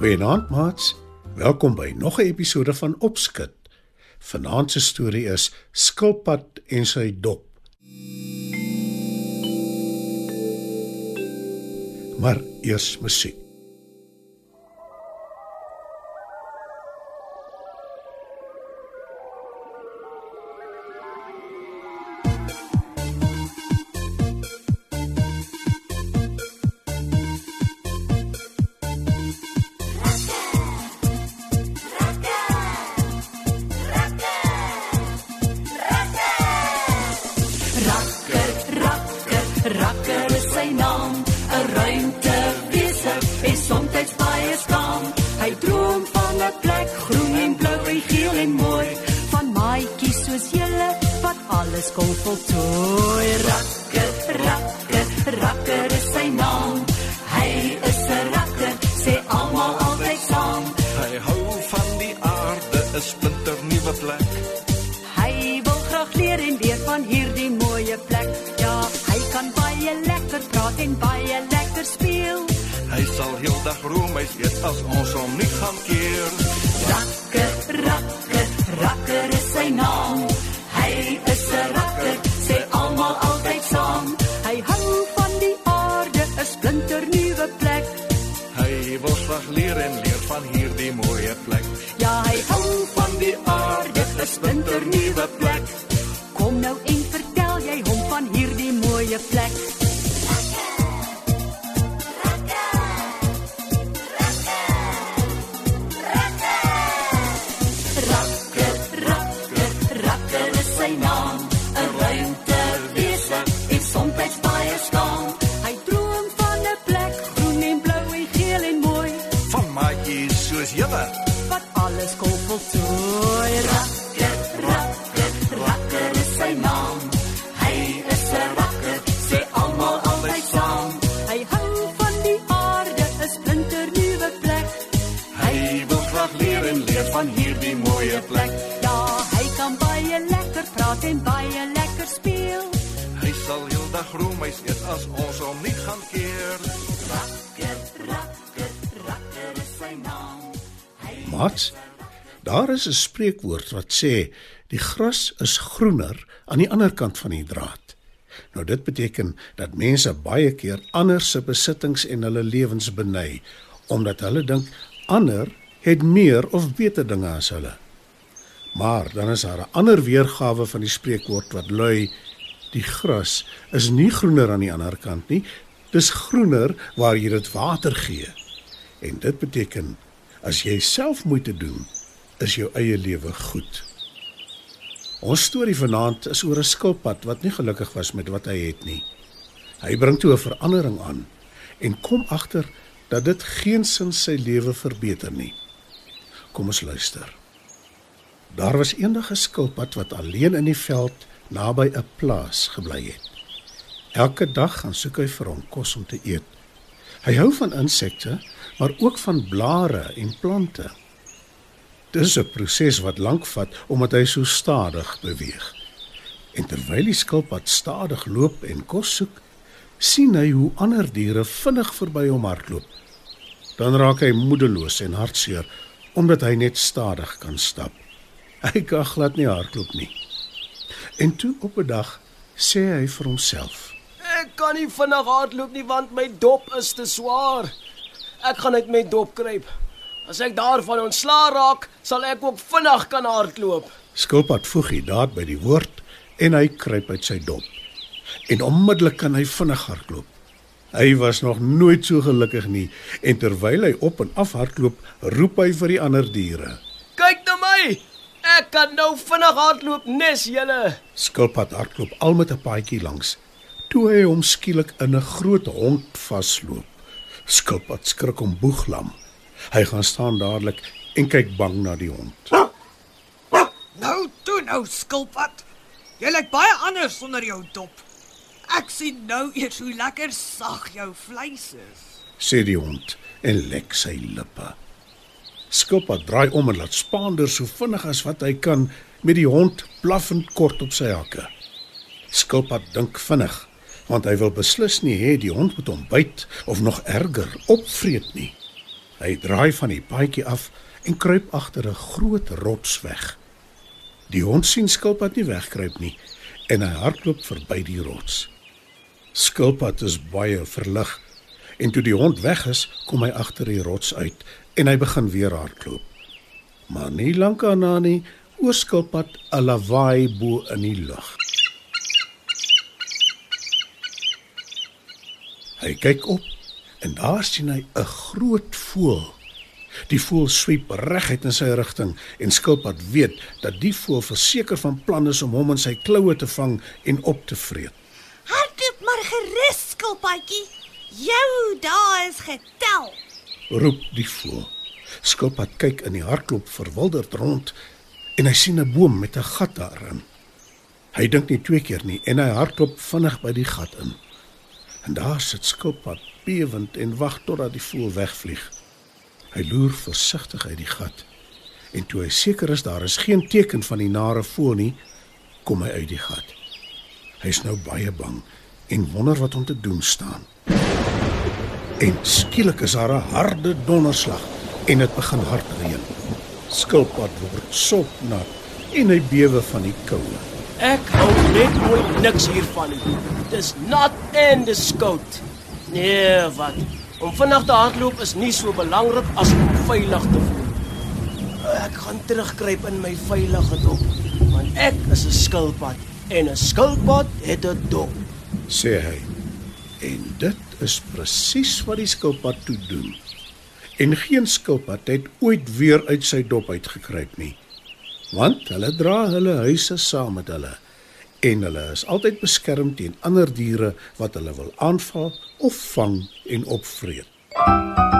Goeienaand, maats. Welkom by nog 'n episode van Opskud. Vanaand se storie is Skilpad en sy dop. Maar eers musiek. Alles kon voltooi. Rakker, rakker, rakker is sy naam. Hy is 'n rakker, sê almal altyd saam. Hy hou van die aarde, 'n splinter nuwe plek. Hy wil graag leer en leer van hierdie mooie plek. Ja, hy kan baie lekker praat en baie lekker speel. Hy sal heeldag roemuis eet as ons hom nie gaan keer. Rakker, rakker, rakker is sy naam. Rakker, sê almal altyd saam. Hy hou van die aarde, 'n splinter nuwe plek. Hy wil graag leer en leer van hierdie mooie plek. Ja, hy hou van die aarde, 'n splinter nuwe plek. Kom nou en vertel jy hom van hierdie mooie plek. Roemuis eet as ons hom nie gaan keer. Rakker, rakker, rakker is sy naam. Hy Maats, daar is 'n spreekwoord wat sê die gras is groener aan die ander kant van die draad. Nou dit beteken dat mense baie keer ander se besittings en hulle lewens beny omdat hulle dink ander het meer of beter dinge as hulle. Maar dan is daar 'n ander weergawe van die spreekwoord wat lui die gras is nie groener aan die ander kant nie, dis groener waar jy dit water gee. En dit beteken as jy self moeite doen, is jou eie lewe goed. Ons storie vanaand is oor 'n skilpad wat nie gelukkig was met wat hy het nie. Hy bring toe 'n verandering aan en kom agter dat dit geensins sy lewe verbeter nie. Kom ons luister. Daar was eendag 'n skilpad wat alleen in die veld naby 'n plaas gebly het. Elke dag gaan soek hy vir hom kos om te eet. Hy hou van insekte, maar ook van blare en plante. Dis 'n proses wat lank vat omdat hy so stadig beweeg. En terwyl die skilpad stadig loop en kos soek, sien hy hoe ander diere vinnig verby hom hardloop. Dan raak hy moedeloos en hartseer omdat hy net stadig kan stap. Hy kan glad nie hardloop nie. En toe op 'n dag sê hy vir homself: Ek kan nie vinnig hardloop nie want my dop is te swaar. Ek gaan net my dop kruip. As ek daarvan ontslaa raak, sal ek ook vinnig kan hardloop. Skilpad voeg die daad by die woord en hy kruip uit sy dop. En onmiddellik kan hy vinnig hardloop. Hy was nog nooit so gelukkig nie en terwyl hy op en af hardloop, roep hy vir die ander diere. Kyk na my! Ek kan nou vinnig hardloop nes julle. Skilpad hardloop al met 'n paadjie langs. Toe hy hom skielik in 'n groot hond vasloop. Skilpad skrik om boeglam. Hy gaan staan dadelik en kyk bang na die hond. Nou toe nou skilpad. Jy lyk baie anders sonder jou dop. Ek sien nou eers hoe lekker sag jou vleis is. sê die hond en lek sy lippe. Skilpad draai om en laat Spaander so vinnig as wat hy kan met die hond blaffend kort op sy hakke. Skilpad dink vinnig, want hy wil beslis nie hê die hond moet hom byt of nog erger opvreet nie. Hy draai van die paadjie af en kruip agter 'n groot rots weg. Die hond sien Skilpad nie wegkruip nie en hy hardloop verby die rots. Skilpad is baie verlig en toe die hond weg is, kom hy agter die rots uit en hy begin weer hardloop. Maar nie lank daarna nie, hoor Skilpad 'n lawaai bo in die lug. Hy kyk op en daar sien hy 'n groot voël. Die voël swiep reguit in sy rigting en Skilpad weet dat die voël verseker van plan is om hom in sy kloue te vang en op te vreet. Hardloop maar gerus, skilpaadjie. Jou dae is getel. Roep die voël. Skilpad kyk in die hardloop verwilderd rond en hy sien 'n boom met 'n gat daarin. Hy dink nie twee keer nie en hy hardloop vinnig by die gat in. En daar sit Skilpad bewend en wag totdat die voël wegvlieg. Hy loer versigtig uit die gat en toe hy seker is daar is geen teken van die nare voël nie, kom hy uit die gat. Hy's nou baie bang en wonder wat om te doen staan. En skielik is daar 'n harde donderslag en dit begin hard reën. Skilpad word sopnat en hy bewe van die koue. Ek hou net nooit niks hiervan nie. Dis nat en dis koud. Nee, wat? Om vinnig te hardloop is nie so belangrik as om veilig te voel. Ek gaan terugkruip in my veilige dop, want ek is 'n skilpad en 'n skilpad het 'n dop. sê hy. En dit is presies wat die skilpad toe doen. En geen skilpad het ooit weer uit sy dop uitgekruip nie. Want hulle dra hulle huise saam met hulle en hulle is altyd beskerm teen ander diere wat hulle wil aanval of vang en opvreet.